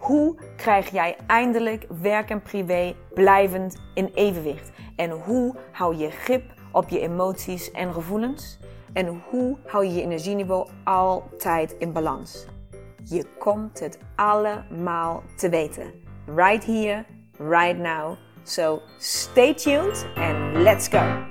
hoe krijg jij eindelijk werk en privé blijvend in evenwicht? En hoe hou je grip op je emoties en gevoelens? En hoe hou je je energieniveau altijd in balans? Je komt het allemaal te weten. Right here, right now. So stay tuned and let's go.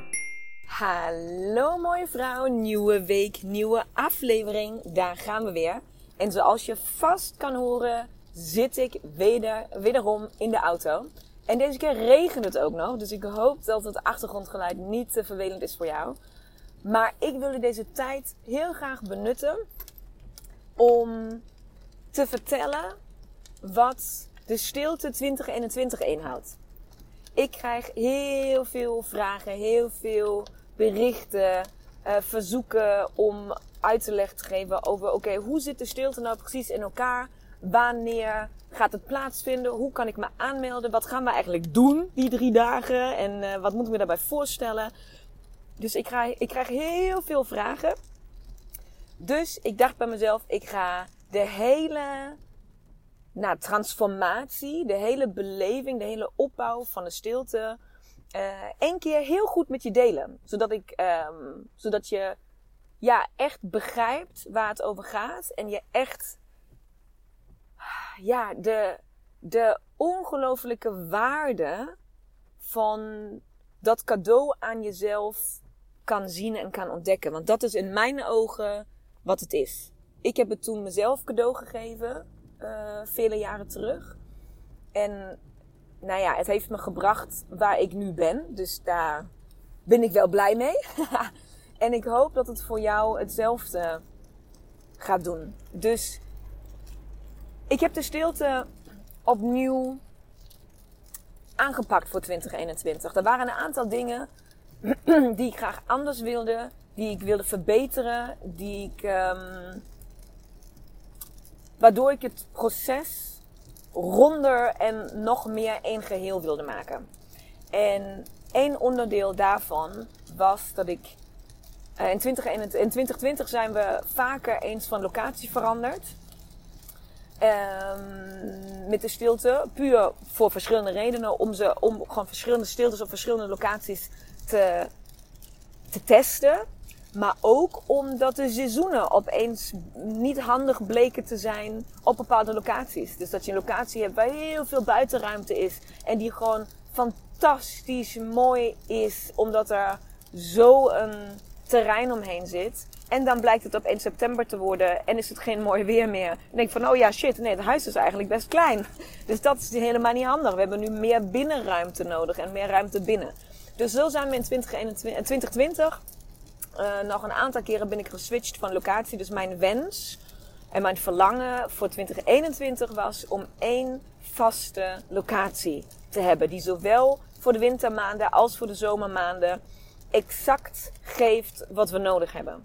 Hallo mooie vrouw, nieuwe week, nieuwe aflevering. Daar gaan we weer. En zoals je vast kan horen, zit ik weder, wederom in de auto. En deze keer regent het ook nog. Dus ik hoop dat het achtergrondgeluid niet te vervelend is voor jou. Maar ik wilde deze tijd heel graag benutten om te vertellen wat de stilte 2021 inhoudt. Ik krijg heel veel vragen, heel veel berichten, uh, verzoeken om uit te leggen te geven over: oké, hoe zit de stilte nou precies in elkaar? Wanneer gaat het plaatsvinden? Hoe kan ik me aanmelden? Wat gaan we eigenlijk doen die drie dagen? En uh, wat moet ik me daarbij voorstellen? Dus ik krijg, ik krijg heel veel vragen. Dus ik dacht bij mezelf, ik ga de hele nou, transformatie, de hele beleving, de hele opbouw van de stilte uh, één keer heel goed met je delen. Zodat, ik, um, zodat je ja, echt begrijpt waar het over gaat. En je echt ja, de, de ongelofelijke waarde van dat cadeau aan jezelf kan zien en kan ontdekken. Want dat is in mijn ogen wat het is. Ik heb het toen mezelf cadeau gegeven, uh, vele jaren terug. En nou ja, het heeft me gebracht waar ik nu ben. Dus daar ben ik wel blij mee. en ik hoop dat het voor jou hetzelfde gaat doen. Dus ik heb de stilte opnieuw aangepakt voor 2021. Er waren een aantal dingen die ik graag anders wilde, die ik wilde verbeteren, die ik, um, waardoor ik het proces ronder en nog meer één geheel wilde maken. En één onderdeel daarvan was dat ik. Uh, in, 2020 zijn we vaker eens van locatie veranderd. Um, met de stilte. Puur voor verschillende redenen. Om, ze, om gewoon verschillende stiltes op verschillende locaties te, te testen. Maar ook omdat de seizoenen opeens niet handig bleken te zijn op bepaalde locaties. Dus dat je een locatie hebt waar heel veel buitenruimte is. En die gewoon fantastisch mooi is. Omdat er zo een terrein omheen zit. En dan blijkt het op 1 september te worden en is het geen mooi weer meer. Dan denk van, oh ja, shit, nee, het huis is eigenlijk best klein. Dus dat is helemaal niet handig. We hebben nu meer binnenruimte nodig en meer ruimte binnen. Dus zo zijn we in 2020 uh, nog een aantal keren ben ik geswitcht van locatie. Dus mijn wens en mijn verlangen voor 2021 was om één vaste locatie te hebben. Die zowel voor de wintermaanden als voor de zomermaanden exact geeft wat we nodig hebben.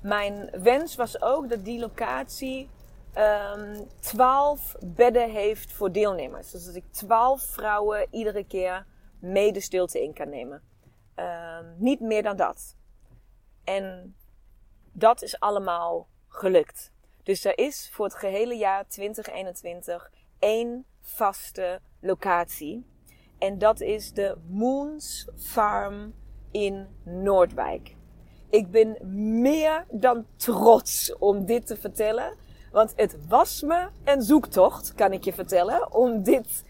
Mijn wens was ook dat die locatie um, ehm, 12 bedden heeft voor deelnemers. Dus dat ik 12 vrouwen iedere keer mee stilte in kan nemen. Um, niet meer dan dat. En dat is allemaal gelukt. Dus er is voor het gehele jaar 2021 één vaste locatie. En dat is de Moons Farm in Noordwijk. Ik ben meer dan trots om dit te vertellen. Want het was me een zoektocht, kan ik je vertellen, om dit,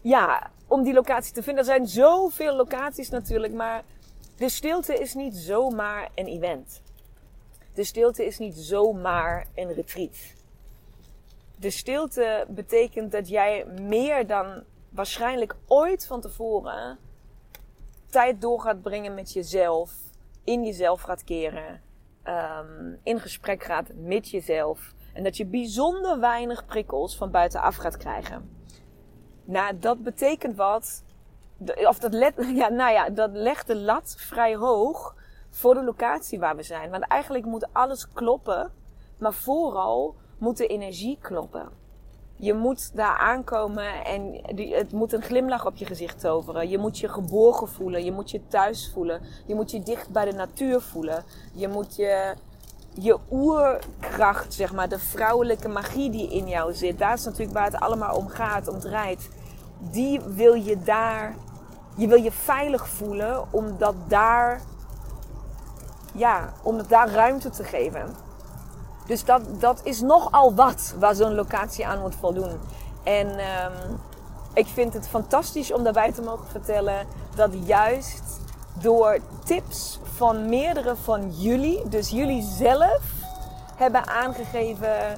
ja, om die locatie te vinden. Er zijn zoveel locaties natuurlijk, maar de stilte is niet zomaar een event. De stilte is niet zomaar een retreat. De stilte betekent dat jij meer dan waarschijnlijk ooit van tevoren tijd door gaat brengen met jezelf, in jezelf gaat keren, um, in gesprek gaat met jezelf en dat je bijzonder weinig prikkels van buitenaf gaat krijgen. Nou, dat betekent wat. Of dat, let, ja, nou ja, dat legt de lat vrij hoog voor de locatie waar we zijn. Want eigenlijk moet alles kloppen, maar vooral moet de energie kloppen. Je moet daar aankomen en het moet een glimlach op je gezicht toveren. Je moet je geborgen voelen. Je moet je thuis voelen. Je moet je dicht bij de natuur voelen. Je moet je, je oerkracht, zeg maar, de vrouwelijke magie die in jou zit. Daar is natuurlijk waar het allemaal om gaat, om draait. Die wil je daar, je wil je veilig voelen, omdat daar, ja, om daar ruimte te geven. Dus dat, dat is nogal wat waar zo'n locatie aan moet voldoen. En um, ik vind het fantastisch om daarbij te mogen vertellen dat juist door tips van meerdere van jullie, dus jullie zelf, hebben aangegeven,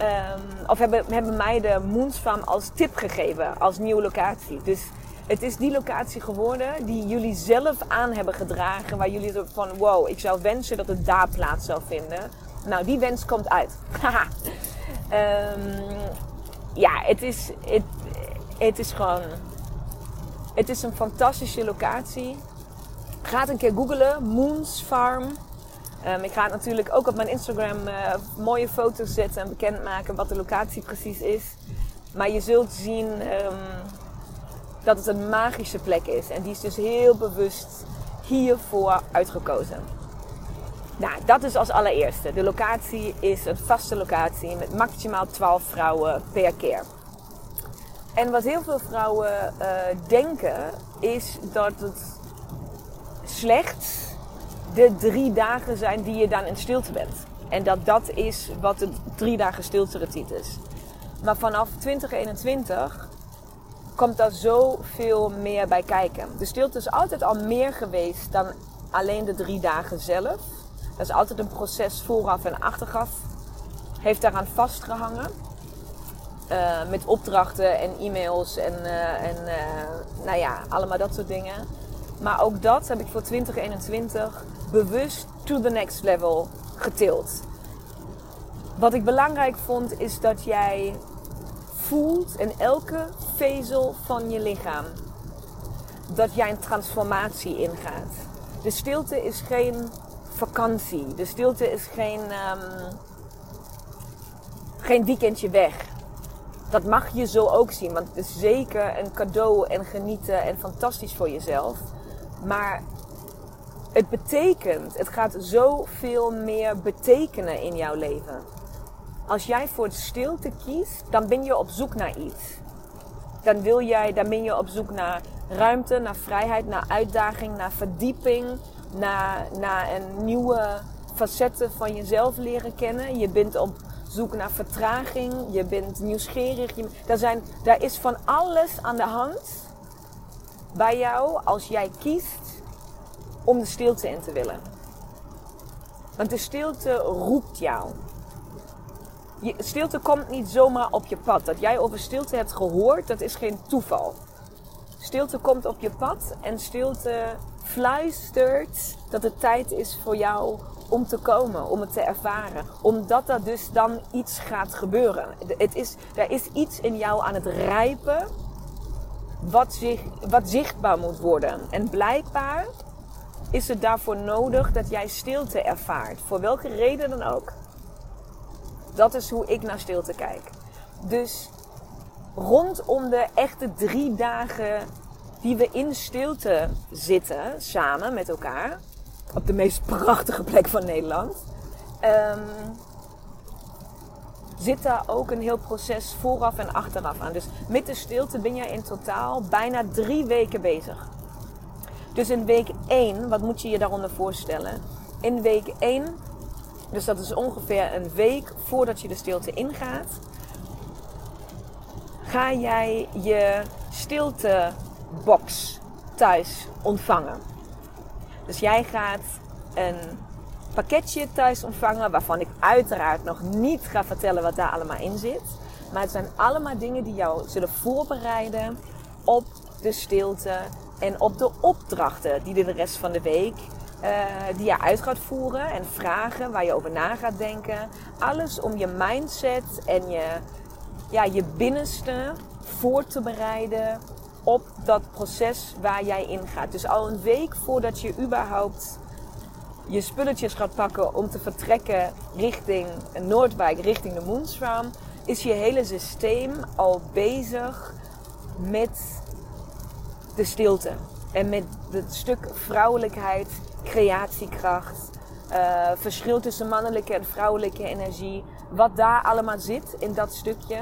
um, of hebben, hebben mij de Moonsfarm als tip gegeven, als nieuwe locatie. Dus het is die locatie geworden die jullie zelf aan hebben gedragen, waar jullie van wow, ik zou wensen dat het daar plaats zou vinden. Nou, die wens komt uit. um, ja, het is, het, het is gewoon. Het is een fantastische locatie. Ga het een keer googlen. Moons Farm. Um, ik ga het natuurlijk ook op mijn Instagram uh, mooie foto's zetten en bekendmaken wat de locatie precies is. Maar je zult zien um, dat het een magische plek is. En die is dus heel bewust hiervoor uitgekozen. Nou, dat is als allereerste. De locatie is een vaste locatie met maximaal 12 vrouwen per keer. En wat heel veel vrouwen uh, denken is dat het slechts de drie dagen zijn die je dan in stilte bent. En dat dat is wat de drie dagen stilte is. Maar vanaf 2021 komt daar zoveel meer bij kijken. De stilte is altijd al meer geweest dan alleen de drie dagen zelf. Dat is altijd een proces vooraf en achteraf. Heeft daaraan vastgehangen. Uh, met opdrachten en e-mails en, uh, en uh, nou ja, allemaal dat soort dingen. Maar ook dat heb ik voor 2021 bewust to the next level getild. Wat ik belangrijk vond is dat jij voelt in elke vezel van je lichaam dat jij een transformatie ingaat. De stilte is geen vakantie. De stilte is geen, um, geen weekendje weg. Dat mag je zo ook zien, want het is zeker een cadeau en genieten en fantastisch voor jezelf. Maar het betekent, het gaat zoveel meer betekenen in jouw leven. Als jij voor stilte kiest, dan ben je op zoek naar iets. Dan, wil jij, dan ben je op zoek naar ruimte, naar vrijheid, naar uitdaging, naar verdieping, naar, naar een nieuwe facetten van jezelf leren kennen. Je bent op zoek naar vertraging. Je bent nieuwsgierig. Je, daar, zijn, daar is van alles aan de hand bij jou als jij kiest om de stilte in te willen. Want de stilte roept jou. Je, stilte komt niet zomaar op je pad. Dat jij over stilte hebt gehoord, dat is geen toeval. Stilte komt op je pad en stilte fluistert dat het tijd is voor jou om te komen, om het te ervaren. Omdat er dus dan iets gaat gebeuren. Het is, er is iets in jou aan het rijpen wat, zich, wat zichtbaar moet worden. En blijkbaar is het daarvoor nodig dat jij stilte ervaart. Voor welke reden dan ook. Dat is hoe ik naar stilte kijk. Dus rondom de echte drie dagen die we in stilte zitten, samen met elkaar, op de meest prachtige plek van Nederland, um, zit daar ook een heel proces vooraf en achteraf aan. Dus met de stilte ben je in totaal bijna drie weken bezig. Dus in week 1, wat moet je je daaronder voorstellen? In week 1, dus dat is ongeveer een week voordat je de stilte ingaat, ga jij je stilte box thuis ontvangen. Dus jij gaat een pakketje thuis ontvangen waarvan ik uiteraard nog niet ga vertellen wat daar allemaal in zit. Maar het zijn allemaal dingen die jou zullen voorbereiden op de stilte en op de opdrachten die de rest van de week uh, die je uit gaat voeren en vragen waar je over na gaat denken. Alles om je mindset en je, ja, je binnenste voor te bereiden op dat proces waar jij ingaat. Dus al een week voordat je überhaupt je spulletjes gaat pakken om te vertrekken richting Noordwijk, richting de Moonsfarm, is je hele systeem al bezig met de stilte. En met het stuk vrouwelijkheid, creatiekracht, uh, verschil tussen mannelijke en vrouwelijke energie. Wat daar allemaal zit in dat stukje,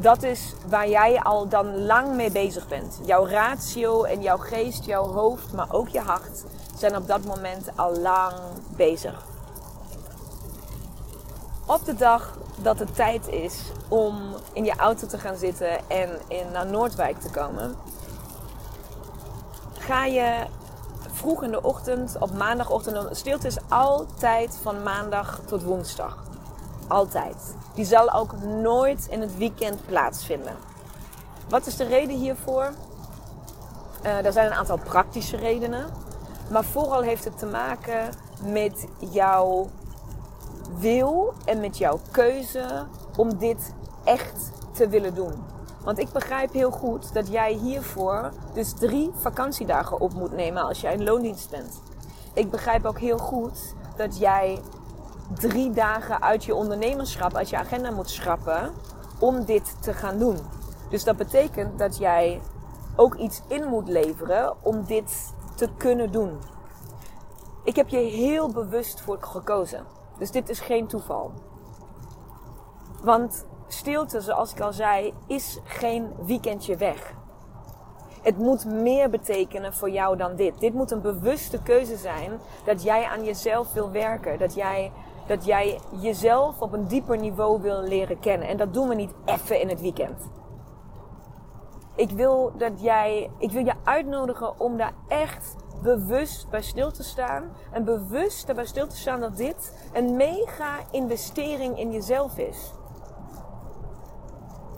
dat is waar jij al dan lang mee bezig bent. Jouw ratio en jouw geest, jouw hoofd, maar ook je hart zijn op dat moment al lang bezig. Op de dag dat het tijd is om in je auto te gaan zitten en in, naar Noordwijk te komen, ga je vroeg in de ochtend, op maandagochtend. Stilte is altijd van maandag tot woensdag. Altijd. Die zal ook nooit in het weekend plaatsvinden. Wat is de reden hiervoor? Uh, er zijn een aantal praktische redenen. Maar vooral heeft het te maken met jouw wil en met jouw keuze om dit echt te willen doen. Want ik begrijp heel goed dat jij hiervoor dus drie vakantiedagen op moet nemen als jij in loondienst bent. Ik begrijp ook heel goed dat jij drie dagen uit je ondernemerschap, uit je agenda moet schrappen om dit te gaan doen. Dus dat betekent dat jij ook iets in moet leveren om dit te kunnen doen. Ik heb je heel bewust voor gekozen. Dus dit is geen toeval. Want stilte, zoals ik al zei, is geen weekendje weg. Het moet meer betekenen voor jou dan dit. Dit moet een bewuste keuze zijn dat jij aan jezelf wil werken. Dat jij, dat jij jezelf op een dieper niveau wil leren kennen. En dat doen we niet even in het weekend. Ik wil, dat jij, ik wil je uitnodigen om daar echt bewust bij stil te staan. En bewust daarbij stil te staan dat dit een mega investering in jezelf is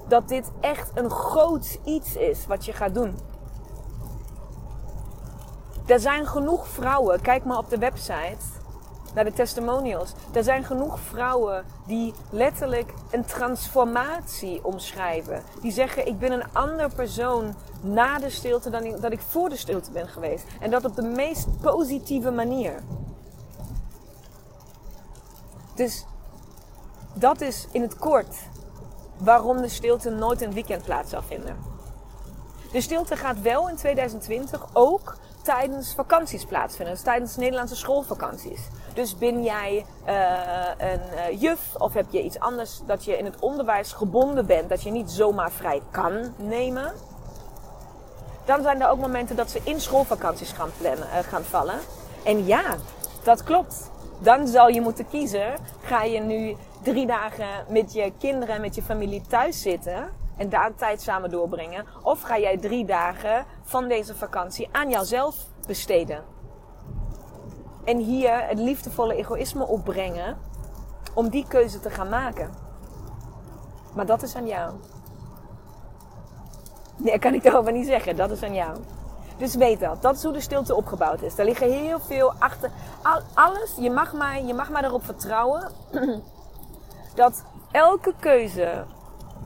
dat dit echt een groot iets is wat je gaat doen. Er zijn genoeg vrouwen, kijk maar op de website naar de testimonials. Er zijn genoeg vrouwen die letterlijk een transformatie omschrijven. Die zeggen: Ik ben een ander persoon na de stilte dan ik, dat ik voor de stilte ben geweest. En dat op de meest positieve manier. Dus dat is in het kort waarom de stilte nooit een weekend plaats zal vinden. De stilte gaat wel in 2020 ook tijdens vakanties plaatsvinden. Dus tijdens Nederlandse schoolvakanties. Dus ben jij uh, een uh, juf of heb je iets anders dat je in het onderwijs gebonden bent, dat je niet zomaar vrij kan nemen. Dan zijn er ook momenten dat ze in schoolvakanties gaan, plannen, uh, gaan vallen. En ja, dat klopt. Dan zal je moeten kiezen. Ga je nu drie dagen met je kinderen en met je familie thuis zitten en daar tijd samen doorbrengen? Of ga jij drie dagen van deze vakantie aan jouzelf besteden? En hier het liefdevolle egoïsme opbrengen om die keuze te gaan maken. Maar dat is aan jou. Nee, kan ik daarover niet zeggen. Dat is aan jou. Dus weet dat. Dat is hoe de stilte opgebouwd is. Daar liggen heel veel achter. alles, je mag maar, je mag maar erop vertrouwen dat elke keuze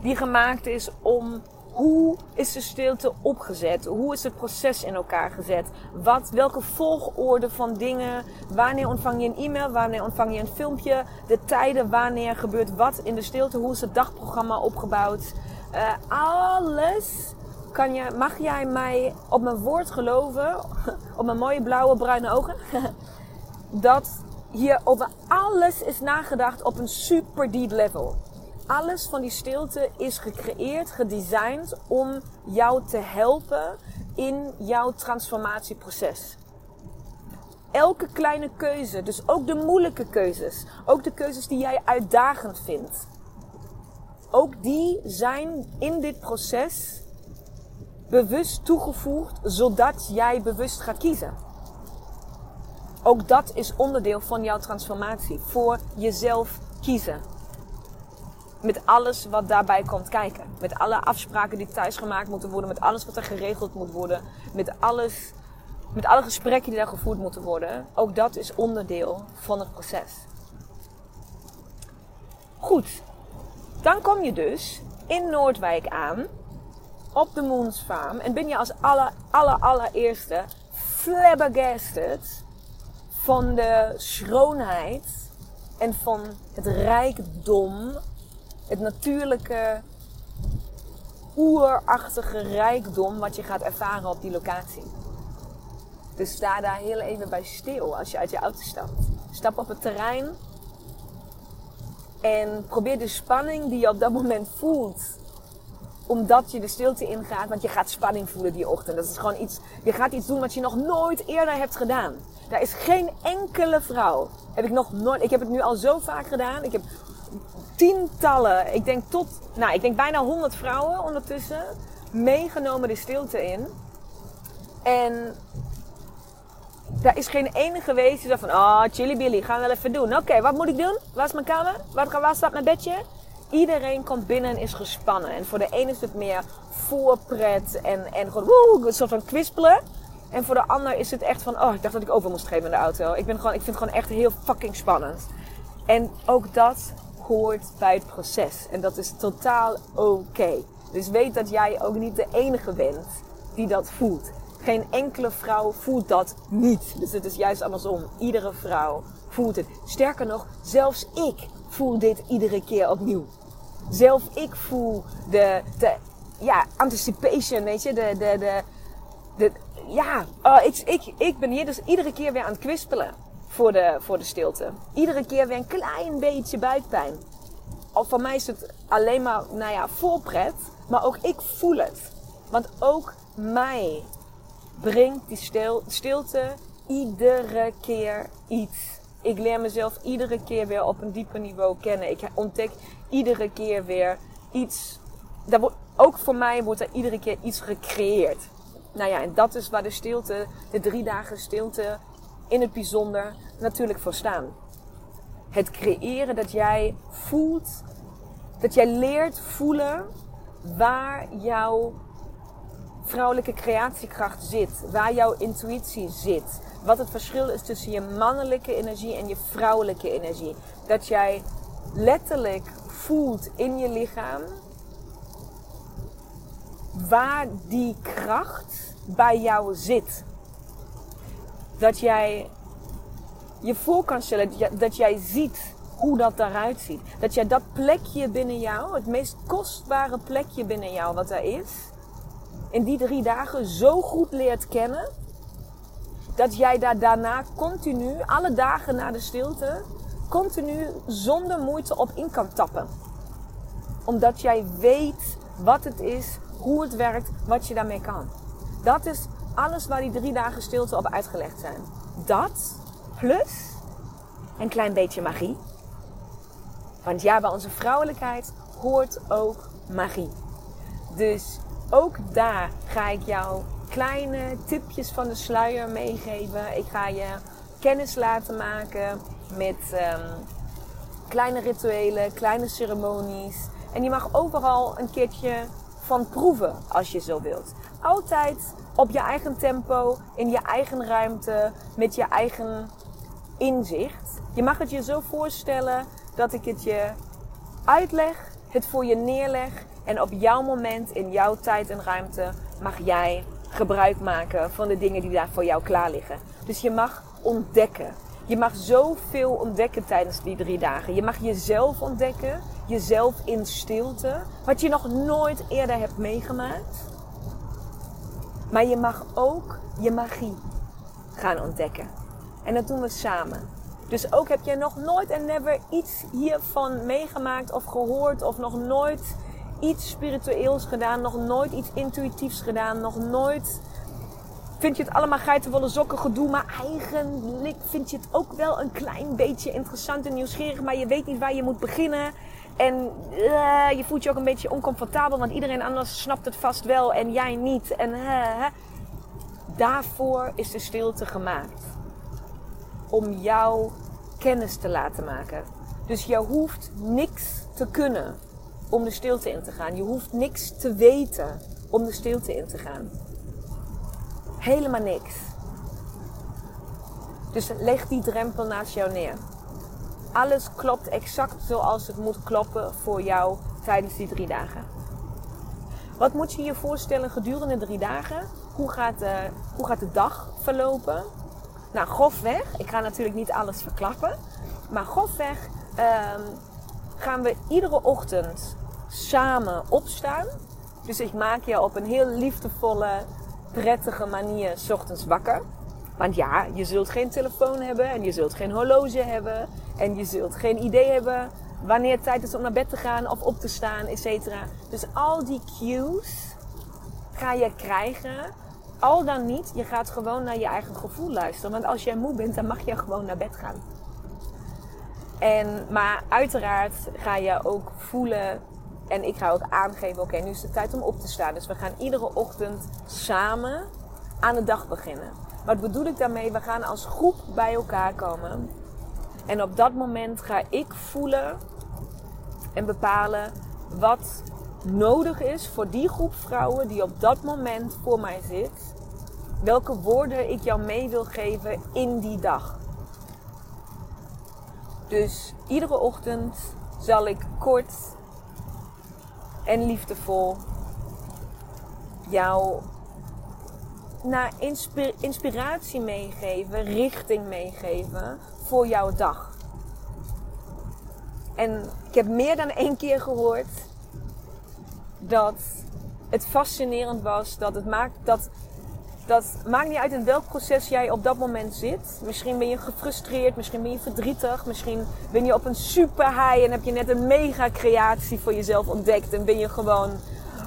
die gemaakt is om hoe is de stilte opgezet? Hoe is het proces in elkaar gezet? Wat, welke volgorde van dingen? Wanneer ontvang je een e-mail? Wanneer ontvang je een filmpje? De tijden, wanneer gebeurt wat in de stilte? Hoe is het dagprogramma opgebouwd? Uh, alles kan je, mag jij mij op mijn woord geloven, op mijn mooie blauwe bruine ogen, dat hier over alles is nagedacht op een super deep level. Alles van die stilte is gecreëerd, gedesigned om jou te helpen in jouw transformatieproces. Elke kleine keuze, dus ook de moeilijke keuzes, ook de keuzes die jij uitdagend vindt, ook die zijn in dit proces bewust toegevoegd zodat jij bewust gaat kiezen. Ook dat is onderdeel van jouw transformatie. Voor jezelf kiezen. Met alles wat daarbij komt kijken. Met alle afspraken die thuis gemaakt moeten worden. Met alles wat er geregeld moet worden. Met alles, met alle gesprekken die daar gevoerd moeten worden. Ook dat is onderdeel van het proces. Goed. Dan kom je dus in Noordwijk aan. op de Moons Farm en ben je als aller, aller, allereerste flabbergasted van de schoonheid en van het rijkdom, het natuurlijke, oerachtige rijkdom wat je gaat ervaren op die locatie. Dus sta daar heel even bij stil als je uit je auto stapt. Stap op het terrein en probeer de spanning die je op dat moment voelt omdat je de stilte ingaat. Want je gaat spanning voelen die ochtend. Dat is gewoon iets. Je gaat iets doen wat je nog nooit eerder hebt gedaan. Daar is geen enkele vrouw. Heb ik nog nooit. Ik heb het nu al zo vaak gedaan. Ik heb tientallen. Ik denk tot. Nou, ik denk bijna honderd vrouwen ondertussen. Meegenomen de stilte in. En daar is geen ene geweest die zegt van, oh, chili billy, gaan we wel even doen. Oké, wat moet ik doen? Waar is mijn kamer? Waar, waar staat mijn bedje? Iedereen komt binnen en is gespannen. En voor de ene is het meer voorpret en, en gewoon woe, een soort van kwispelen. En voor de ander is het echt van, oh, ik dacht dat ik over moest geven in de auto. Ik, ben gewoon, ik vind het gewoon echt heel fucking spannend. En ook dat hoort bij het proces. En dat is totaal oké. Dus weet dat jij ook niet de enige bent die dat voelt. Geen enkele vrouw voelt dat niet. Dus het is juist andersom. Iedere vrouw voelt het. Sterker nog, zelfs ik voel dit iedere keer opnieuw. Zelf ik voel de, de ja, anticipation, weet je, de, de, de, de ja, uh, ik, ik, ik ben hier dus iedere keer weer aan het kwispelen voor de, voor de stilte. Iedere keer weer een klein beetje buikpijn. Of voor mij is het alleen maar, nou ja, voorpret, maar ook ik voel het. Want ook mij brengt die stil, stilte iedere keer iets. Ik leer mezelf iedere keer weer op een dieper niveau kennen. Ik ontdek iedere keer weer iets. Dat wordt, ook voor mij wordt er iedere keer iets gecreëerd. Nou ja, en dat is waar de stilte, de drie dagen stilte in het bijzonder natuurlijk voor staan. Het creëren dat jij voelt, dat jij leert voelen waar jouw vrouwelijke creatiekracht zit, waar jouw intuïtie zit. Wat het verschil is tussen je mannelijke energie en je vrouwelijke energie. Dat jij letterlijk voelt in je lichaam waar die kracht bij jou zit. Dat jij je voor kan stellen, dat jij ziet hoe dat eruit ziet. Dat jij dat plekje binnen jou, het meest kostbare plekje binnen jou wat er is, in die drie dagen zo goed leert kennen. Dat jij daar daarna continu, alle dagen na de stilte, continu zonder moeite op in kan tappen. Omdat jij weet wat het is, hoe het werkt, wat je daarmee kan. Dat is alles waar die drie dagen stilte op uitgelegd zijn. Dat plus een klein beetje magie. Want ja, bij onze vrouwelijkheid hoort ook magie. Dus ook daar ga ik jou kleine tipjes van de sluier meegeven. Ik ga je kennis laten maken met um, kleine rituelen, kleine ceremonies. En je mag overal een keertje van proeven als je zo wilt. Altijd op je eigen tempo, in je eigen ruimte, met je eigen inzicht. Je mag het je zo voorstellen dat ik het je uitleg, het voor je neerleg en op jouw moment, in jouw tijd en ruimte, mag jij gebruik maken van de dingen die daar voor jou klaar liggen. Dus je mag ontdekken. Je mag zoveel ontdekken tijdens die drie dagen. Je mag jezelf ontdekken, jezelf in stilte, wat je nog nooit eerder hebt meegemaakt. Maar je mag ook je magie gaan ontdekken. En dat doen we samen. Dus ook heb jij nog nooit en never iets hiervan meegemaakt of gehoord of nog nooit iets spiritueels gedaan, nog nooit iets intuïtiefs gedaan, nog nooit vind je het allemaal geitenwolle sokken gedoe, maar eigenlijk vind je het ook wel een klein beetje interessant en nieuwsgierig, maar je weet niet waar je moet beginnen. En uh, je voelt je ook een beetje oncomfortabel, want iedereen anders snapt het vast wel en jij niet. En uh, daarvoor is de stilte gemaakt. Om jou kennis te laten maken. Dus je hoeft niks te kunnen om de stilte in te gaan. Je hoeft niks te weten om de stilte in te gaan. Helemaal niks. Dus leg die drempel naast jou neer. Alles klopt exact zoals het moet kloppen voor jou tijdens die drie dagen. Wat moet je je voorstellen gedurende drie dagen? Hoe gaat de, hoe gaat de dag verlopen? Nou, grofweg, ik ga natuurlijk niet alles verklappen. Maar grofweg ehm, gaan we iedere ochtend samen opstaan. Dus ik maak je op een heel liefdevolle, prettige manier s ochtends wakker. Want ja, je zult geen telefoon hebben en je zult geen horloge hebben. En je zult geen idee hebben wanneer het tijd is om naar bed te gaan of op te staan, et cetera. Dus al die cues ga je krijgen. Al dan niet, je gaat gewoon naar je eigen gevoel luisteren. Want als jij moe bent, dan mag je gewoon naar bed gaan. En, maar uiteraard ga je ook voelen en ik ga ook aangeven, oké, nu is het tijd om op te staan. Dus we gaan iedere ochtend samen aan de dag beginnen. Wat bedoel ik daarmee? We gaan als groep bij elkaar komen. En op dat moment ga ik voelen en bepalen wat nodig is voor die groep vrouwen die op dat moment voor mij zit. Welke woorden ik jou mee wil geven in die dag. Dus iedere ochtend zal ik kort en liefdevol jou naar inspiratie meegeven, richting meegeven voor jouw dag. En ik heb meer dan één keer gehoord dat het fascinerend was. Dat het maakt dat. Dat maakt niet uit in welk proces jij op dat moment zit. Misschien ben je gefrustreerd, misschien ben je verdrietig, misschien ben je op een super high en heb je net een mega creatie voor jezelf ontdekt en ben je gewoon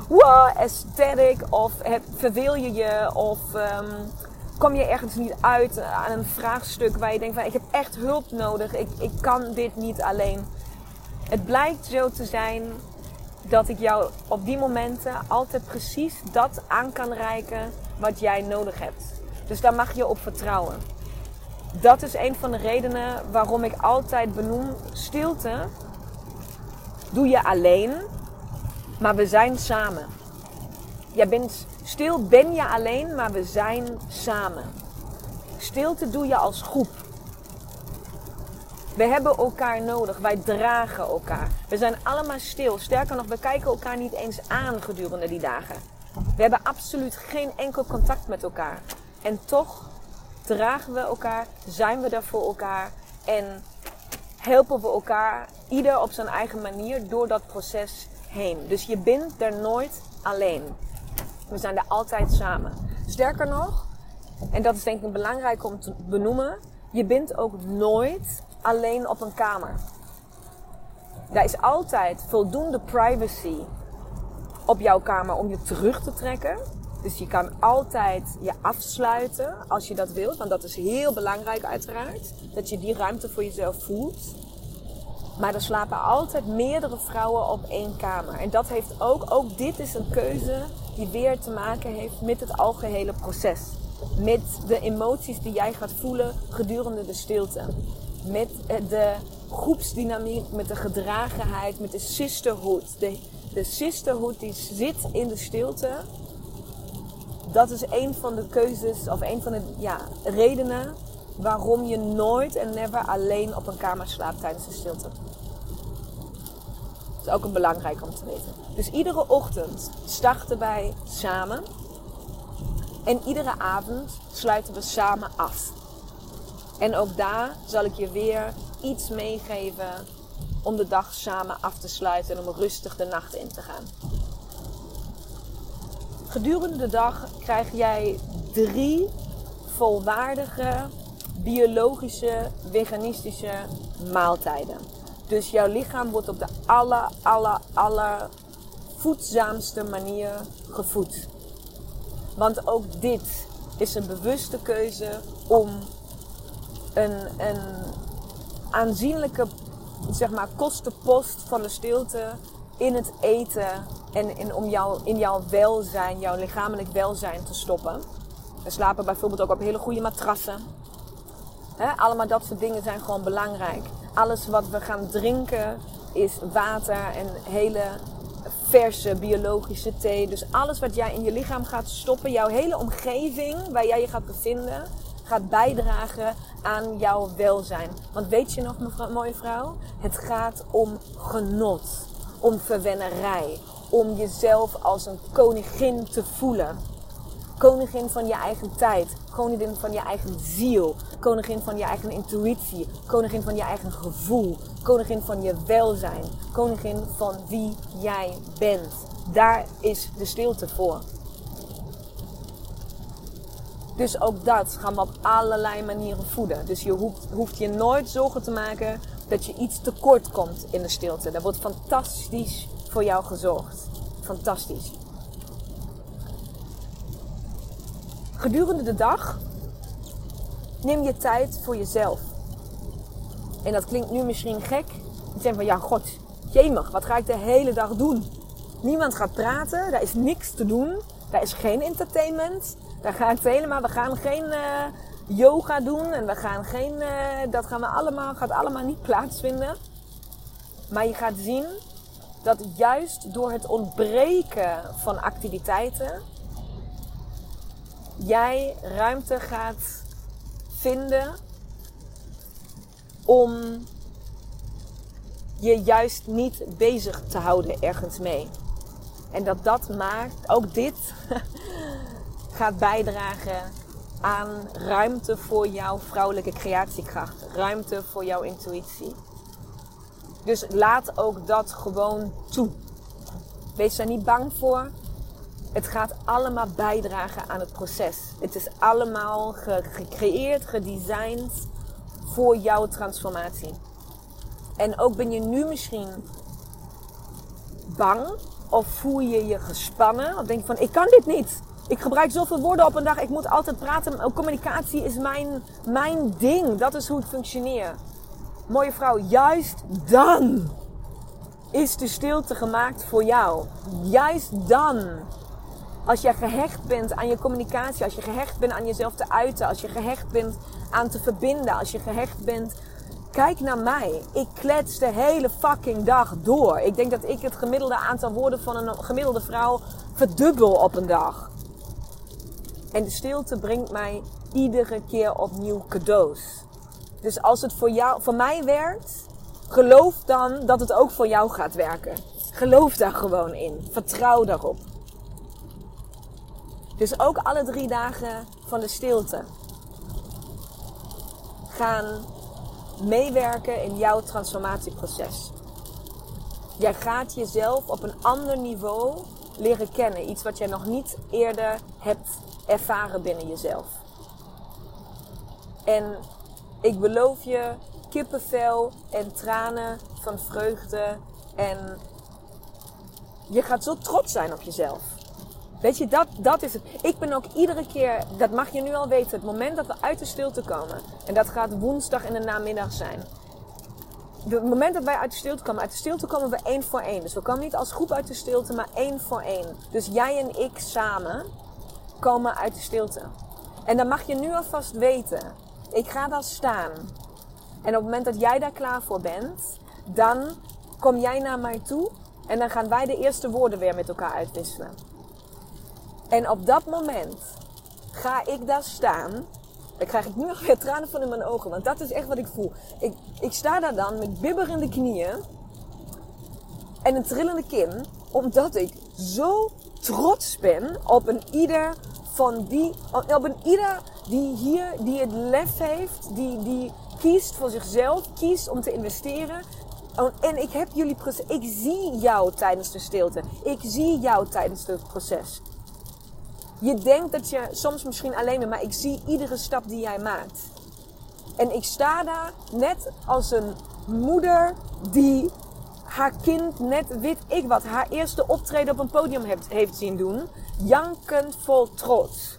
wow, aesthetic of heb, verveel je je of um, kom je ergens niet uit aan een vraagstuk waar je denkt van ik heb echt hulp nodig, ik, ik kan dit niet alleen. Het blijkt zo te zijn dat ik jou op die momenten altijd precies dat aan kan reiken wat jij nodig hebt. Dus daar mag je op vertrouwen. Dat is een van de redenen waarom ik altijd benoem: stilte doe je alleen, maar we zijn samen. Jij bent stil, ben je alleen, maar we zijn samen. Stilte doe je als groep. We hebben elkaar nodig. Wij dragen elkaar. We zijn allemaal stil. Sterker nog, we kijken elkaar niet eens aan gedurende die dagen. We hebben absoluut geen enkel contact met elkaar. En toch dragen we elkaar, zijn we er voor elkaar en helpen we elkaar, ieder op zijn eigen manier, door dat proces heen. Dus je bent er nooit alleen. We zijn er altijd samen. Sterker nog, en dat is denk ik belangrijk om te benoemen, je bent ook nooit alleen op een kamer. Daar is altijd voldoende privacy op jouw kamer om je terug te trekken. Dus je kan altijd je afsluiten als je dat wilt. Want dat is heel belangrijk uiteraard. Dat je die ruimte voor jezelf voelt. Maar er slapen altijd meerdere vrouwen op één kamer. En dat heeft ook, ook dit is een keuze die weer te maken heeft met het algehele proces. Met de emoties die jij gaat voelen gedurende de stilte met de groepsdynamiek, met de gedragenheid, met de sisterhood. De, de sisterhood die zit in de stilte. Dat is een van de keuzes of een van de ja, redenen waarom je nooit en never alleen op een kamer slaapt tijdens de stilte. Is ook een belangrijk om te weten. Dus iedere ochtend starten wij samen. En iedere avond sluiten we samen af. En ook daar zal ik je weer iets meegeven om de dag samen af te sluiten en om rustig de nacht in te gaan. Gedurende de dag krijg jij drie volwaardige, biologische, veganistische maaltijden. Dus jouw lichaam wordt op de aller, aller, aller voedzaamste manier gevoed. Want ook dit is een bewuste keuze om een, een aanzienlijke zeg maar, kostenpost van de stilte in het eten en in, om jou, in jouw welzijn, jouw lichamelijk welzijn te stoppen. We slapen bijvoorbeeld ook op hele goede matrassen. allemaal dat soort dingen zijn gewoon belangrijk. Alles wat we gaan drinken is water en hele verse biologische thee. Dus alles wat jij in je lichaam gaat stoppen, jouw hele omgeving waar jij je gaat bevinden, gaat bijdragen aan jouw welzijn. Want weet je nog, mooie vrouw? Het gaat om genot, om verwennerij, om jezelf als een koningin te voelen. Koningin van je eigen tijd. Koningin van je eigen ziel. Koningin van je eigen intuïtie. Koningin van je eigen gevoel. Koningin van je welzijn. Koningin van wie jij bent. Daar is de stilte voor. Dus ook dat gaan we op allerlei manieren voeden. Dus je hoeft, je nooit zorgen te maken dat je iets tekort komt in de stilte. Daar wordt fantastisch voor jou gezorgd. Fantastisch. Gedurende de dag neem je tijd voor jezelf. En dat klinkt nu misschien gek. Je denkt van ja, god, jemig, wat ga ik de hele dag doen? Niemand gaat praten, daar is niks te doen, daar is geen entertainment. Daar ga ik helemaal, we gaan geen uh, yoga doen en we gaan geen, uh, dat gaan we allemaal, gaat allemaal niet plaatsvinden. Maar je gaat zien dat juist door het ontbreken van activiteiten jij ruimte gaat vinden om je juist niet bezig te houden ergens mee. En dat dat maakt, ook dit gaat bijdragen aan ruimte voor jouw vrouwelijke creatiekracht. Ruimte voor jouw intuïtie. Dus laat ook dat gewoon toe. Wees daar niet bang voor. Het gaat allemaal bijdragen aan het proces. Het is allemaal gecreëerd, gedesigned voor jouw transformatie. En ook ben je nu misschien bang of voel je je gespannen of denk je van ik kan dit niet. Ik gebruik zoveel woorden op een dag. Ik moet altijd praten. Communicatie is mijn, mijn ding. Dat is hoe ik functioneer. Mooie vrouw, juist dan is de stilte gemaakt voor jou. Juist dan. Als je gehecht bent aan je communicatie, als je gehecht bent aan jezelf te uiten, als je gehecht bent aan te verbinden, als je gehecht bent. Kijk naar mij. Ik klets de hele fucking dag door. Ik denk dat ik het gemiddelde aantal woorden van een gemiddelde vrouw verdubbel op een dag. En de stilte brengt mij iedere keer opnieuw cadeaus. Dus als het voor, jou, voor mij werkt, geloof dan dat het ook voor jou gaat werken. Geloof daar gewoon in. Vertrouw daarop. Dus ook alle drie dagen van de stilte gaan meewerken in jouw transformatieproces. Jij gaat jezelf op een ander niveau leren kennen. Iets wat jij nog niet eerder hebt ervaren binnen jezelf. En ik beloof je kippenvel en tranen van vreugde. En je gaat zo trots zijn op jezelf. Weet je, dat, dat is het. Ik ben ook iedere keer, dat mag je nu al weten, het moment dat we uit de stilte komen. En dat gaat woensdag in de namiddag zijn. Het moment dat wij uit de stilte komen, uit de stilte komen we één voor één. Dus we komen niet als groep uit de stilte, maar één voor één. Dus jij en ik samen komen uit de stilte. En dan mag je nu alvast weten, ik ga daar staan. En op het moment dat jij daar klaar voor bent, dan kom jij naar mij toe en dan gaan wij de eerste woorden weer met elkaar uitwisselen. En op dat moment ga ik daar staan. Dan krijg ik nu nog weer tranen van in mijn ogen, want dat is echt wat ik voel. Ik, ik sta daar dan met bibberende knieën en een trillende kin, omdat ik zo trots ben op een ieder van die, op een ieder die hier, die het lef heeft, die, die kiest voor zichzelf, kiest om te investeren. Oh, en ik heb jullie proces, ik zie jou tijdens de stilte. Ik zie jou tijdens het proces. Je denkt dat je soms misschien alleen bent, maar ik zie iedere stap die jij maakt. En ik sta daar net als een moeder die haar kind net, weet ik wat, haar eerste optreden op een podium heeft, heeft zien doen. Jankend vol trots.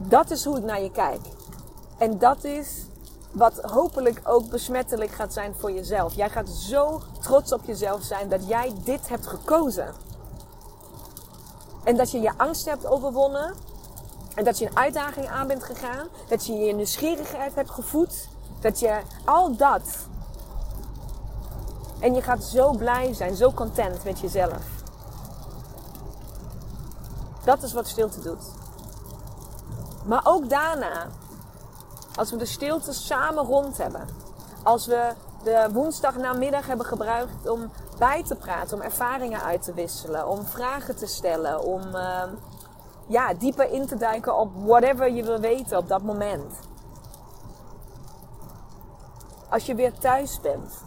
Dat is hoe ik naar je kijk. En dat is wat hopelijk ook besmettelijk gaat zijn voor jezelf. Jij gaat zo trots op jezelf zijn dat jij dit hebt gekozen. En dat je je angst hebt overwonnen. En dat je een uitdaging aan bent gegaan. Dat je je nieuwsgierigheid hebt gevoed. Dat je al dat. En je gaat zo blij zijn, zo content met jezelf. Dat is wat stilte doet. Maar ook daarna, als we de stilte samen rond hebben. Als we de woensdag namiddag hebben gebruikt om bij te praten, om ervaringen uit te wisselen, om vragen te stellen, om uh, ja, dieper in te duiken op whatever je wil weten op dat moment. Als je weer thuis bent,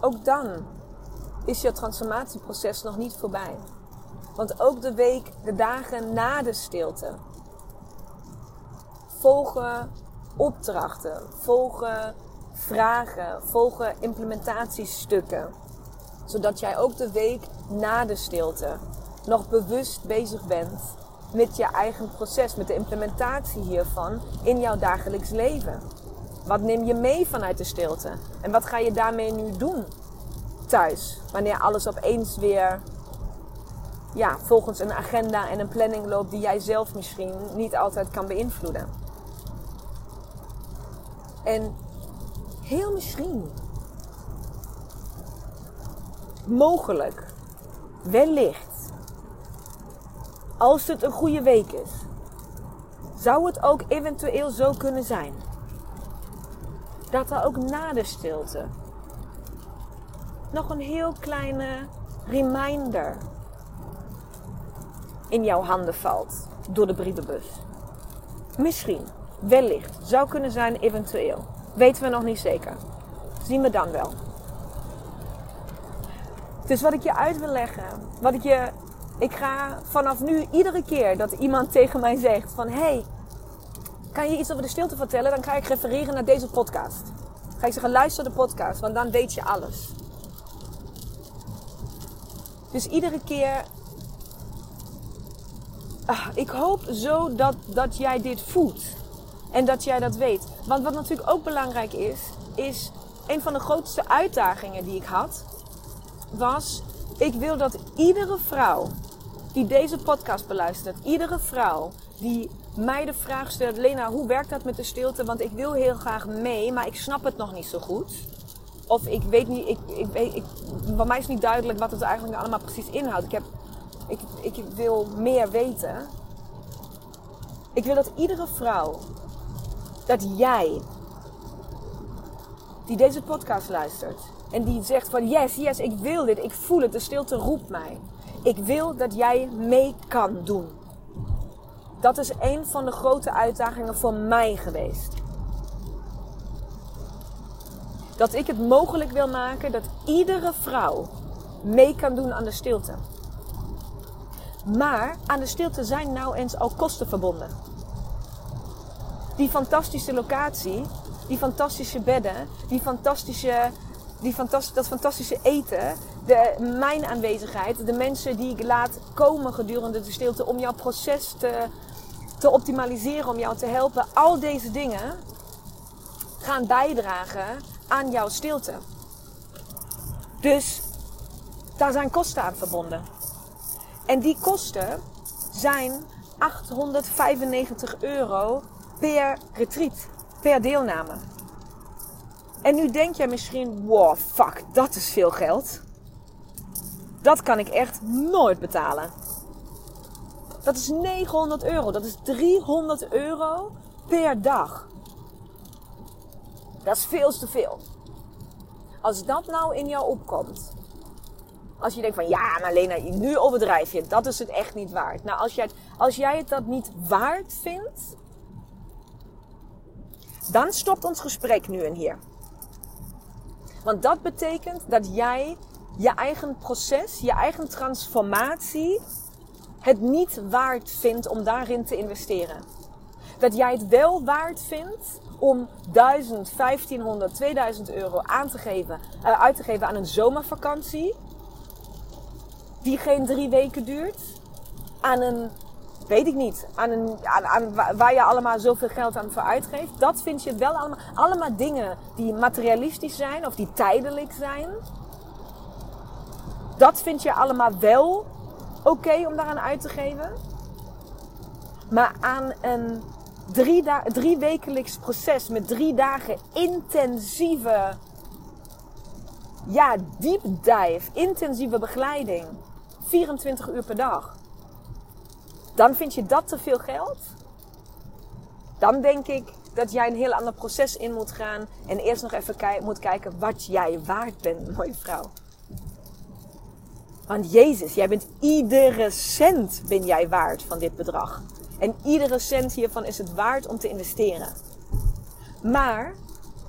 ook dan is je transformatieproces nog niet voorbij. Want ook de week, de dagen na de stilte, volgen opdrachten, volgen vragen, volgen implementatiestukken. Zodat jij ook de week na de stilte nog bewust bezig bent met je eigen proces, met de implementatie hiervan in jouw dagelijks leven. Wat neem je mee vanuit de stilte? En wat ga je daarmee nu doen thuis? Wanneer alles opeens weer ja, volgens een agenda en een planning loopt die jij zelf misschien niet altijd kan beïnvloeden. En heel misschien, mogelijk, wellicht, als het een goede week is, zou het ook eventueel zo kunnen zijn? Dat er ook na de stilte nog een heel kleine reminder in jouw handen valt door de brievenbus. Misschien, wellicht, zou kunnen zijn eventueel. Weten we nog niet zeker. Zien we dan wel. Dus wat ik je uit wil leggen, wat ik je. Ik ga vanaf nu iedere keer dat iemand tegen mij zegt van hey, kan je iets over de stilte vertellen? Dan ga ik refereren naar deze podcast. Ga ik zeggen, luister de podcast, want dan weet je alles. Dus iedere keer. Ah, ik hoop zo dat, dat jij dit voelt. En dat jij dat weet. Want wat natuurlijk ook belangrijk is, is een van de grootste uitdagingen die ik had, was: ik wil dat iedere vrouw die deze podcast beluistert, iedere vrouw die mij de vraag stelt: Lena, hoe werkt dat met de stilte? Want ik wil heel graag mee, maar ik snap het nog niet zo goed. Of ik weet niet, ik, ik, ik, bij mij is niet duidelijk wat het eigenlijk allemaal precies inhoudt. Ik, heb, ik, ik wil meer weten. Ik wil dat iedere vrouw, dat jij, die deze podcast luistert en die zegt van yes, yes, ik wil dit, ik voel het, de stilte roept mij. Ik wil dat jij mee kan doen. Dat is een van de grote uitdagingen voor mij geweest. Dat ik het mogelijk wil maken dat iedere vrouw mee kan doen aan de stilte. Maar aan de stilte zijn nou eens al kosten verbonden. Die fantastische locatie, die fantastische bedden, die fantastische, die fantastische, dat fantastische eten, de, mijn aanwezigheid, de mensen die ik laat komen gedurende de stilte om jouw proces te te optimaliseren, om jou te helpen. Al deze dingen gaan bijdragen aan jouw stilte. Dus daar zijn kosten aan verbonden. En die kosten zijn 895 euro per retreat, per deelname. En nu denk jij misschien, wow, fuck, dat is veel geld. Dat kan ik echt nooit betalen. Dat is 900 euro. Dat is 300 euro per dag. Dat is veel te veel. Als dat nou in jou opkomt. Als je denkt van ja, maar Lena, nu overdrijf je. Dat is het echt niet waard. Nou, als jij, als jij het dat niet waard vindt. Dan stopt ons gesprek nu en hier. Want dat betekent dat jij je eigen proces, je eigen transformatie het niet waard vindt om daarin te investeren. Dat jij het wel waard vindt om 1000, 1500, 2000 euro aan te geven, uh, uit te geven aan een zomervakantie. Die geen drie weken duurt. Aan een, weet ik niet, aan een, aan, aan, waar je allemaal zoveel geld aan voor uitgeeft. Dat vind je wel allemaal, allemaal dingen die materialistisch zijn of die tijdelijk zijn. Dat vind je allemaal wel oké om daaraan uit te geven. Maar aan een drie, drie wekelijks proces met drie dagen intensieve, ja, deep dive, intensieve begeleiding. 24 uur per dag. Dan vind je dat te veel geld? Dan denk ik dat jij een heel ander proces in moet gaan. En eerst nog even moet kijken wat jij waard bent, mooie vrouw. Want Jezus, jij bent iedere cent ben jij waard van dit bedrag. En iedere cent hiervan is het waard om te investeren. Maar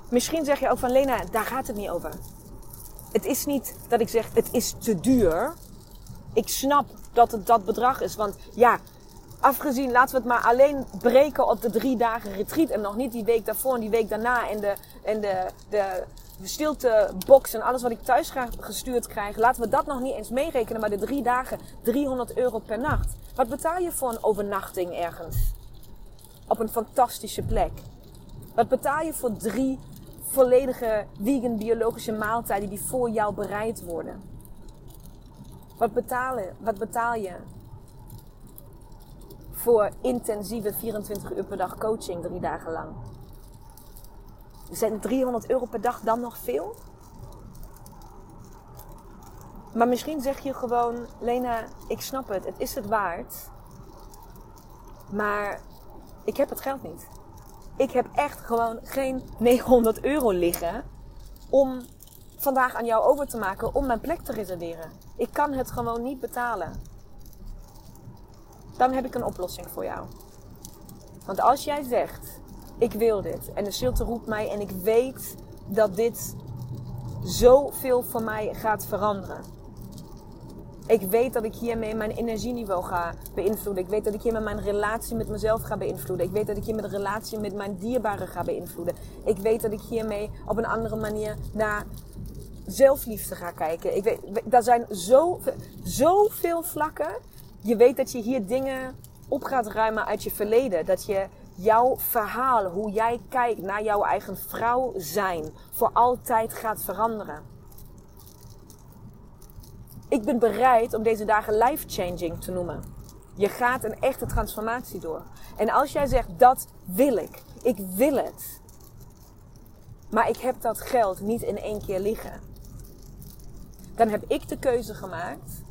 misschien zeg je ook van Lena, daar gaat het niet over. Het is niet dat ik zeg het is te duur. Ik snap dat het dat bedrag is. Want ja, afgezien, laten we het maar alleen breken op de drie dagen retreat. En nog niet die week daarvoor en die week daarna. En de, en de, de, stiltebox en alles wat ik thuis ga gestuurd krijg. Laten we dat nog niet eens meerekenen. Maar de drie dagen, 300 euro per nacht. Wat betaal je voor een overnachting ergens? Op een fantastische plek. Wat betaal je voor drie volledige vegan biologische maaltijden die voor jou bereid worden? Wat, betalen, wat betaal je voor intensieve 24 uur per dag coaching drie dagen lang? Zijn 300 euro per dag dan nog veel? Maar misschien zeg je gewoon, Lena, ik snap het, het is het waard. Maar ik heb het geld niet. Ik heb echt gewoon geen 900 euro liggen om vandaag aan jou over te maken om mijn plek te reserveren. Ik kan het gewoon niet betalen. Dan heb ik een oplossing voor jou. Want als jij zegt, ik wil dit en de stilte roept mij en ik weet dat dit zoveel voor mij gaat veranderen ik weet dat ik hiermee mijn energieniveau ga beïnvloeden. Ik weet dat ik hiermee mijn relatie met mezelf ga beïnvloeden. Ik weet dat ik hiermee de relatie met mijn dierbaren ga beïnvloeden. Ik weet dat ik hiermee op een andere manier naar zelfliefde ga kijken. Ik weet, daar zijn zo, zoveel vlakken. Je weet dat je hier dingen op gaat ruimen uit je verleden. Dat je jouw verhaal, hoe jij kijkt naar jouw eigen vrouw zijn, voor altijd gaat veranderen. Ik ben bereid om deze dagen life-changing te noemen. Je gaat een echte transformatie door. En als jij zegt, dat wil ik. Ik wil het. Maar ik heb dat geld niet in één keer liggen. Dan heb ik de keuze gemaakt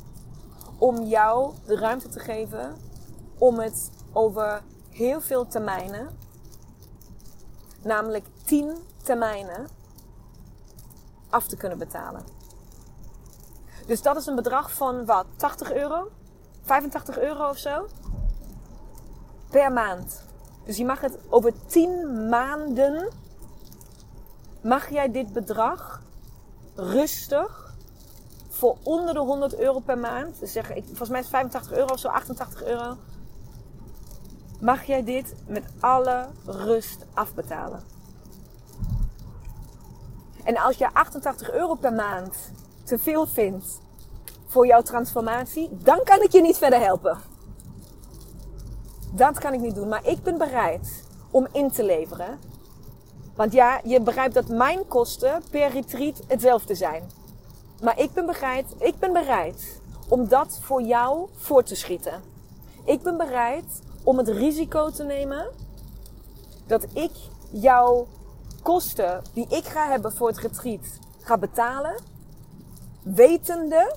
om jou de ruimte te geven om het over heel veel termijnen, namelijk 10 termijnen, af te kunnen betalen. Dus dat is een bedrag van wat? 80 euro? 85 euro of zo? Per maand. Dus je mag het over 10 maanden. Mag jij dit bedrag rustig voor onder de 100 euro per maand. Dus zeg, ik, volgens mij is 85 euro of zo, 88 euro. Mag jij dit met alle rust afbetalen. En als je 88 euro per maand te veel vindt voor jouw transformatie, dan kan ik je niet verder helpen. Dat kan ik niet doen. Maar ik ben bereid om in te leveren. Want ja, je begrijpt dat mijn kosten per retreat hetzelfde zijn. Maar ik ben bereid, ik ben bereid om dat voor jou voor te schieten. Ik ben bereid om het risico te nemen dat ik jouw kosten die ik ga hebben voor het retreat ga betalen wetende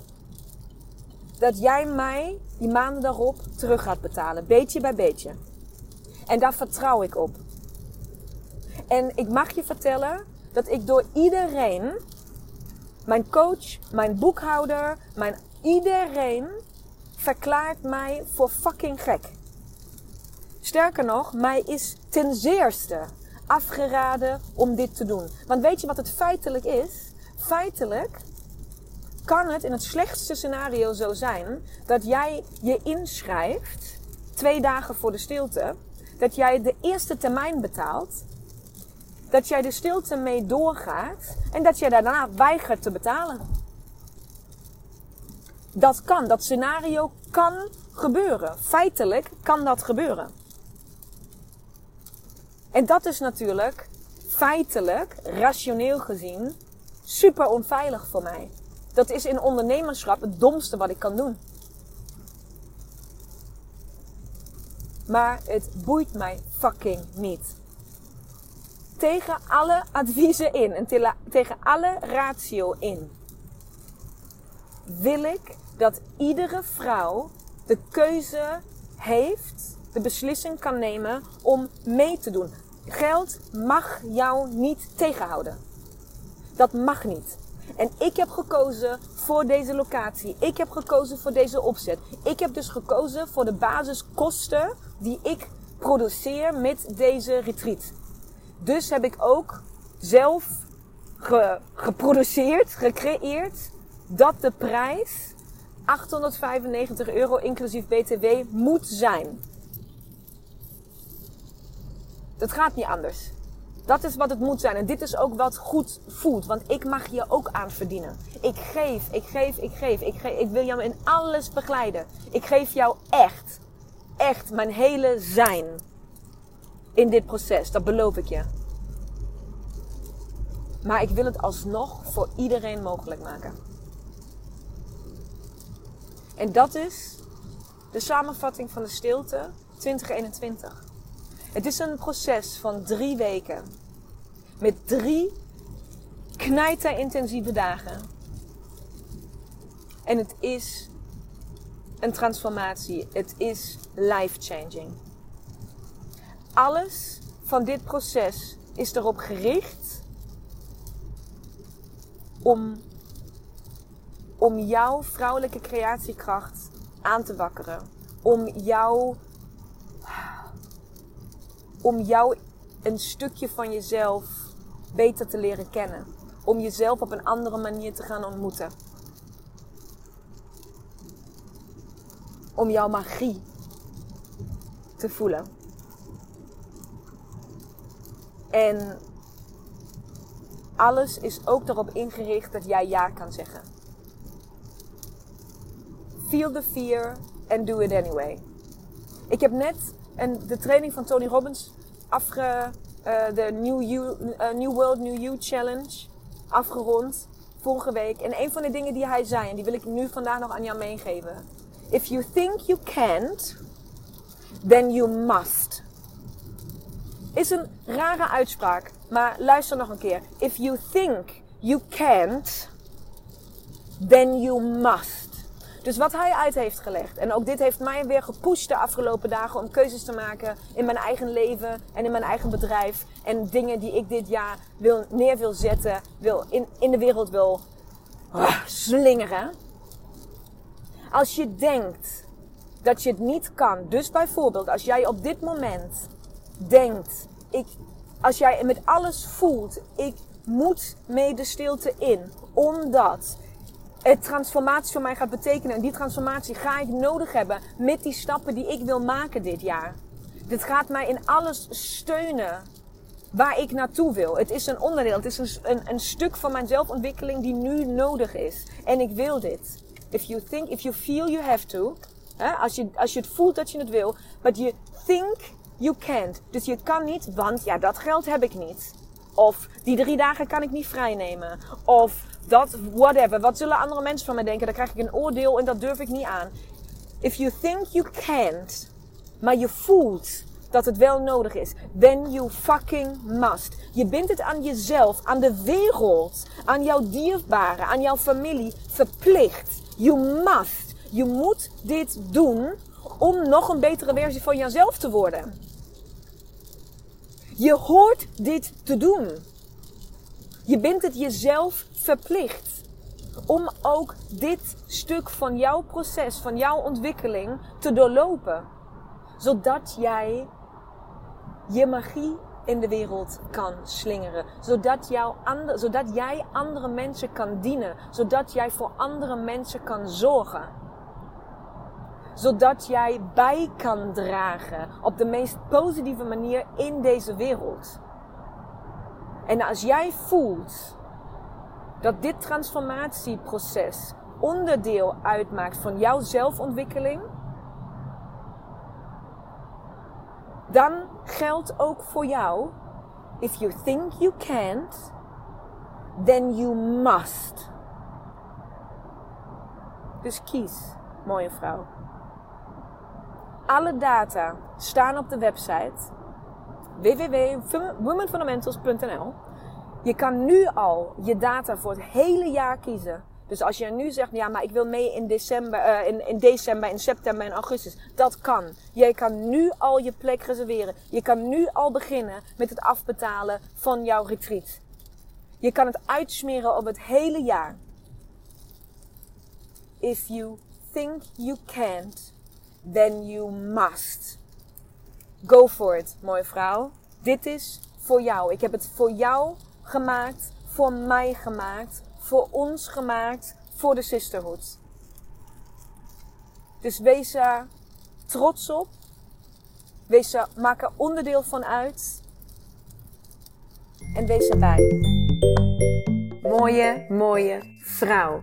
dat jij mij die maanden daarop terug gaat betalen, beetje bij beetje. En daar vertrouw ik op. En ik mag je vertellen dat ik door iedereen, mijn coach, mijn boekhouder, mijn iedereen verklaart mij voor fucking gek. Sterker nog, mij is ten zeerste afgeraden om dit te doen. Want weet je wat het feitelijk is? Feitelijk kan het in het slechtste scenario zo zijn dat jij je inschrijft twee dagen voor de stilte, dat jij de eerste termijn betaalt, dat jij de stilte mee doorgaat en dat jij daarna weigert te betalen. Dat kan, dat scenario kan gebeuren. Feitelijk kan dat gebeuren. En dat is natuurlijk feitelijk, rationeel gezien, super onveilig voor mij. Dat is in ondernemerschap het domste wat ik kan doen. Maar het boeit mij fucking niet. Tegen alle adviezen in en tegen alle ratio in wil ik dat iedere vrouw de keuze heeft, de beslissing kan nemen om mee te doen. Geld mag jou niet tegenhouden. Dat mag niet. En ik heb gekozen voor deze locatie. Ik heb gekozen voor deze opzet. Ik heb dus gekozen voor de basiskosten die ik produceer met deze retreat. Dus heb ik ook zelf geproduceerd, gecreëerd, dat de prijs 895 euro inclusief BTW moet zijn. Het gaat niet anders. Dat is wat het moet zijn. En dit is ook wat goed voelt. Want ik mag je ook aan verdienen. Ik geef, ik geef, ik geef. Ik, geef, ik wil jou in alles begeleiden. Ik geef jou echt, echt mijn hele zijn in dit proces. Dat beloof ik je. Maar ik wil het alsnog voor iedereen mogelijk maken. En dat is de samenvatting van de stilte 2021. Het is een proces van drie weken. Met drie knijter intensieve dagen. En het is een transformatie. Het is life changing. Alles van dit proces is erop gericht om, om jouw vrouwelijke creatiekracht aan te wakkeren. Om jou om jou een stukje van jezelf beter te leren kennen. Om jezelf op een andere manier te gaan ontmoeten. Om jouw magie te voelen. En alles is ook erop ingericht dat jij ja kan zeggen. Feel the fear and do it anyway. Ik heb net en de training van Tony Robbins afge, uh, de New, you, uh, New World New You Challenge afgerond vorige week. En een van de dingen die hij zei, en die wil ik nu vandaag nog aan jou meegeven. If you think you can't, then you must. Is een rare uitspraak, maar luister nog een keer. If you think you can't, then you must. Dus wat hij uit heeft gelegd. En ook dit heeft mij weer gepusht de afgelopen dagen om keuzes te maken in mijn eigen leven en in mijn eigen bedrijf. En dingen die ik dit jaar wil, neer wil zetten, wil in, in de wereld wil uh, slingeren. Als je denkt dat je het niet kan. Dus bijvoorbeeld als jij op dit moment denkt, ik, als jij met alles voelt, ik moet mee de stilte in. Omdat het transformatie voor mij gaat betekenen. En die transformatie ga ik nodig hebben met die stappen die ik wil maken dit jaar. Dit gaat mij in alles steunen waar ik naartoe wil. Het is een onderdeel, het is een, een, een stuk van mijn zelfontwikkeling die nu nodig is. En ik wil dit. If you think, if you feel you have to. Hè, als, je, als je het voelt dat je het wil. But you think you can't. Dus je kan niet, want ja, dat geld heb ik niet. Of die drie dagen kan ik niet vrijnemen. Of dat, whatever. Wat zullen andere mensen van mij denken? Dan krijg ik een oordeel en dat durf ik niet aan. If you think you can't, maar je voelt dat het wel nodig is, then you fucking must. Je bindt het aan jezelf, aan de wereld, aan jouw dierbaren, aan jouw familie verplicht. You must. Je moet dit doen om nog een betere versie van jezelf te worden. Je hoort dit te doen. Je bent het jezelf verplicht om ook dit stuk van jouw proces, van jouw ontwikkeling te doorlopen. Zodat jij je magie in de wereld kan slingeren. Zodat, jouw ander, zodat jij andere mensen kan dienen. Zodat jij voor andere mensen kan zorgen. Zodat jij bij kan dragen op de meest positieve manier in deze wereld. En als jij voelt dat dit transformatieproces onderdeel uitmaakt van jouw zelfontwikkeling, dan geldt ook voor jou: if you think you can't, then you must. Dus kies, mooie vrouw. Alle data staan op de website www.womenfundamentals.nl. Je kan nu al je data voor het hele jaar kiezen. Dus als je nu zegt, ja, maar ik wil mee in december, in, in december, in september en augustus. Dat kan. Jij kan nu al je plek reserveren. Je kan nu al beginnen met het afbetalen van jouw retreat. Je kan het uitsmeren op het hele jaar. If you think you can't, then you must. Go for it, mooie vrouw. Dit is voor jou. Ik heb het voor jou gemaakt, voor mij gemaakt, voor ons gemaakt, voor de sisterhood. Dus wees er trots op. Wees er, maak er onderdeel van uit. En wees erbij. Mooie, mooie vrouw.